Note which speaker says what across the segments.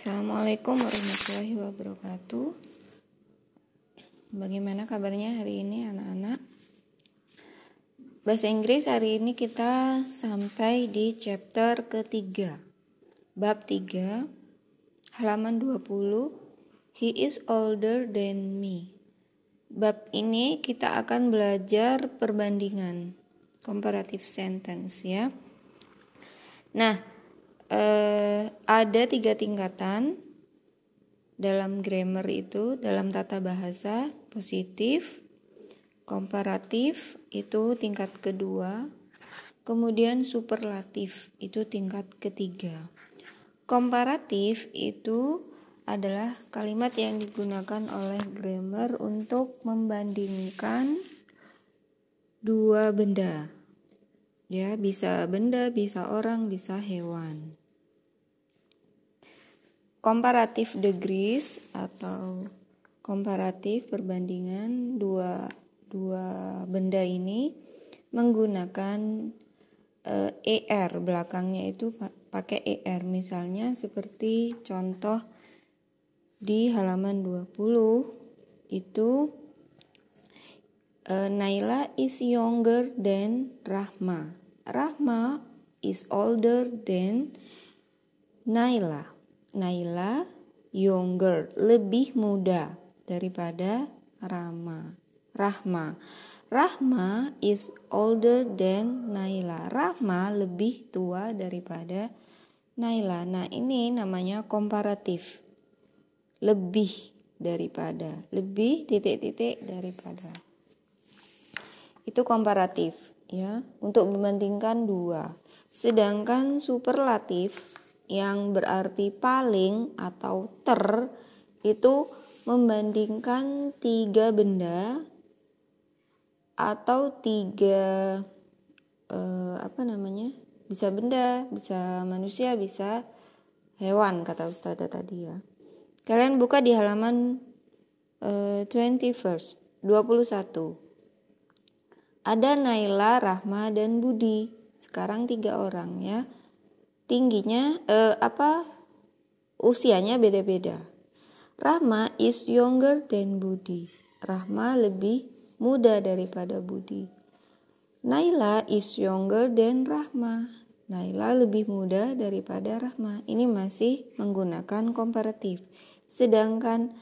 Speaker 1: Assalamualaikum warahmatullahi wabarakatuh. Bagaimana kabarnya hari ini anak-anak? Bahasa Inggris hari ini kita sampai di chapter ketiga. Bab 3 halaman 20 He is older than me. Bab ini kita akan belajar perbandingan comparative sentence ya. Nah, eh, ada tiga tingkatan dalam grammar itu dalam tata bahasa positif, komparatif itu tingkat kedua, kemudian superlatif itu tingkat ketiga. Komparatif itu adalah kalimat yang digunakan oleh grammar untuk membandingkan dua benda. Ya, bisa benda, bisa orang, bisa hewan comparative degrees atau komparatif perbandingan dua dua benda ini menggunakan uh, er belakangnya itu pakai er misalnya seperti contoh di halaman 20 itu uh, Naila is younger than Rahma. Rahma is older than Naila. Naila younger, lebih muda daripada Rama. Rahma. Rahma is older than Naila. Rahma lebih tua daripada Naila. Nah, ini namanya komparatif. Lebih daripada, lebih titik-titik daripada. Itu komparatif ya, untuk membandingkan dua. Sedangkan superlatif yang berarti paling atau ter itu membandingkan tiga benda atau tiga eh, apa namanya? Bisa benda bisa manusia bisa hewan kata Ustazah tadi ya. Kalian buka di halaman eh, 21 21 ada Naila, Rahma, dan Budi. Sekarang tiga orang ya tingginya eh, apa usianya beda-beda. Rahma is younger than Budi. Rahma lebih muda daripada Budi. Naila is younger than Rahma. Naila lebih muda daripada Rahma. Ini masih menggunakan komparatif. Sedangkan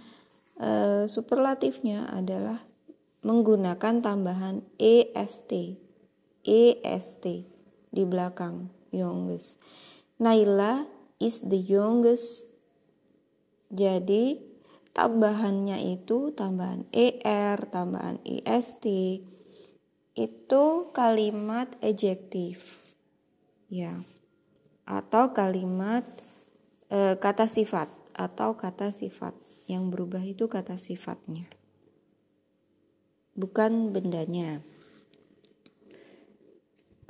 Speaker 1: eh, superlatifnya adalah menggunakan tambahan est. est di belakang youngest. Naila is the youngest. Jadi tambahannya itu tambahan er, tambahan ist itu kalimat adjektif. Ya. Atau kalimat e, kata sifat atau kata sifat yang berubah itu kata sifatnya. Bukan bendanya.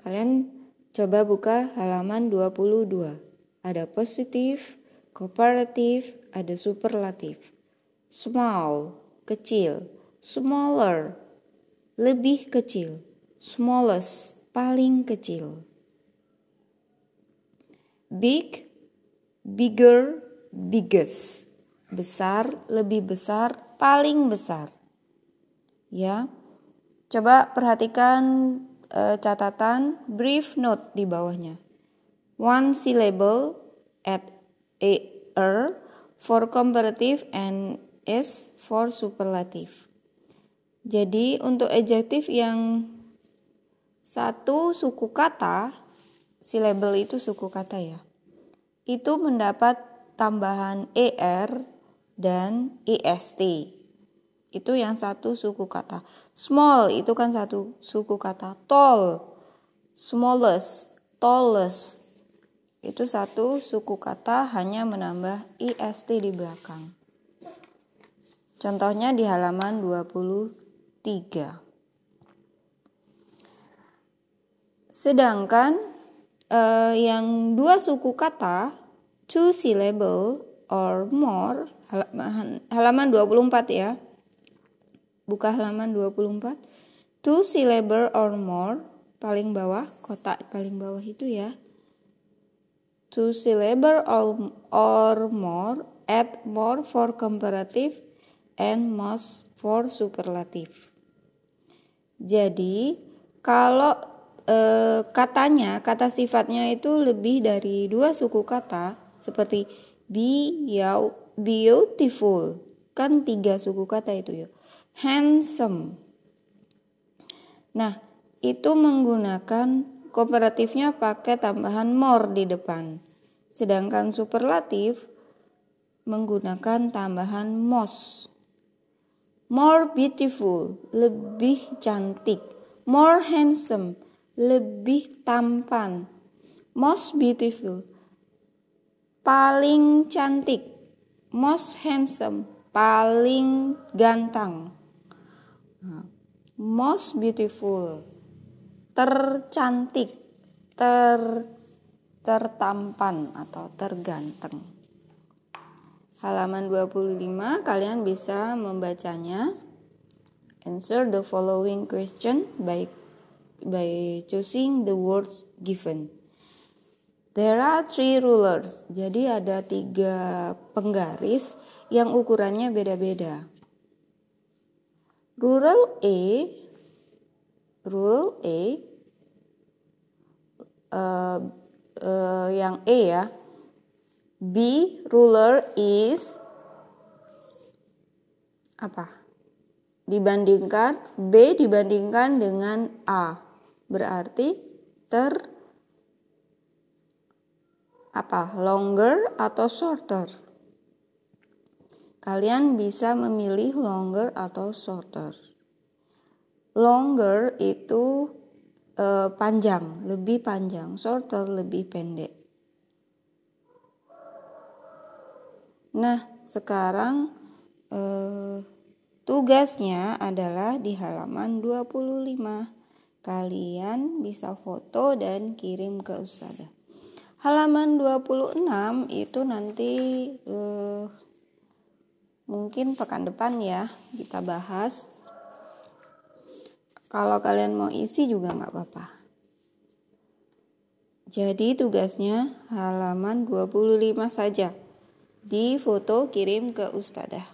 Speaker 1: Kalian Coba buka halaman 22. Ada positif, komparatif, ada superlatif. Small, kecil. Smaller, lebih kecil. Smallest, paling kecil. Big, bigger, biggest. Besar, lebih besar, paling besar. Ya. Coba perhatikan uh, catatan brief note di bawahnya. One syllable at er for comparative and s for superlative. Jadi untuk adjektif yang satu suku kata, syllable itu suku kata ya. Itu mendapat tambahan er dan est itu yang satu suku kata. Small itu kan satu suku kata. Tall, smallest, tallest. Itu satu suku kata hanya menambah ist di belakang. Contohnya di halaman 23. Sedangkan eh, yang dua suku kata two syllable or more halaman, halaman 24 ya buka halaman 24 two syllable or more paling bawah kotak paling bawah itu ya two syllable or, or more, add more for comparative, and most for superlative. Jadi, kalau e, katanya, kata sifatnya itu lebih dari dua suku kata, seperti be, beautiful, kan tiga suku kata itu ya. Handsome. Nah, itu menggunakan Komparatifnya pakai tambahan more di depan. Sedangkan superlatif menggunakan tambahan most. More beautiful, lebih cantik. More handsome, lebih tampan. Most beautiful, paling cantik. Most handsome, paling ganteng. Most beautiful, tercantik, ter tertampan atau terganteng. Halaman 25 kalian bisa membacanya. Answer the following question by by choosing the words given. There are three rulers. Jadi ada tiga penggaris yang ukurannya beda-beda. Rural A, rule A uh, uh, yang E ya. B ruler is apa? Dibandingkan B dibandingkan dengan A. Berarti ter apa? Longer atau shorter? Kalian bisa memilih longer atau shorter. Longer itu uh, panjang, lebih panjang, shorter lebih pendek. Nah, sekarang uh, tugasnya adalah di halaman 25. Kalian bisa foto dan kirim ke ustazah. Halaman 26 itu nanti uh, mungkin pekan depan ya kita bahas kalau kalian mau isi juga nggak apa-apa. Jadi tugasnya halaman 25 saja. Di foto kirim ke ustadzah.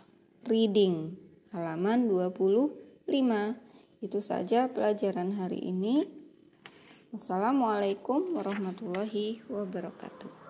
Speaker 1: Reading halaman 25. Itu saja pelajaran hari ini. Wassalamualaikum warahmatullahi wabarakatuh.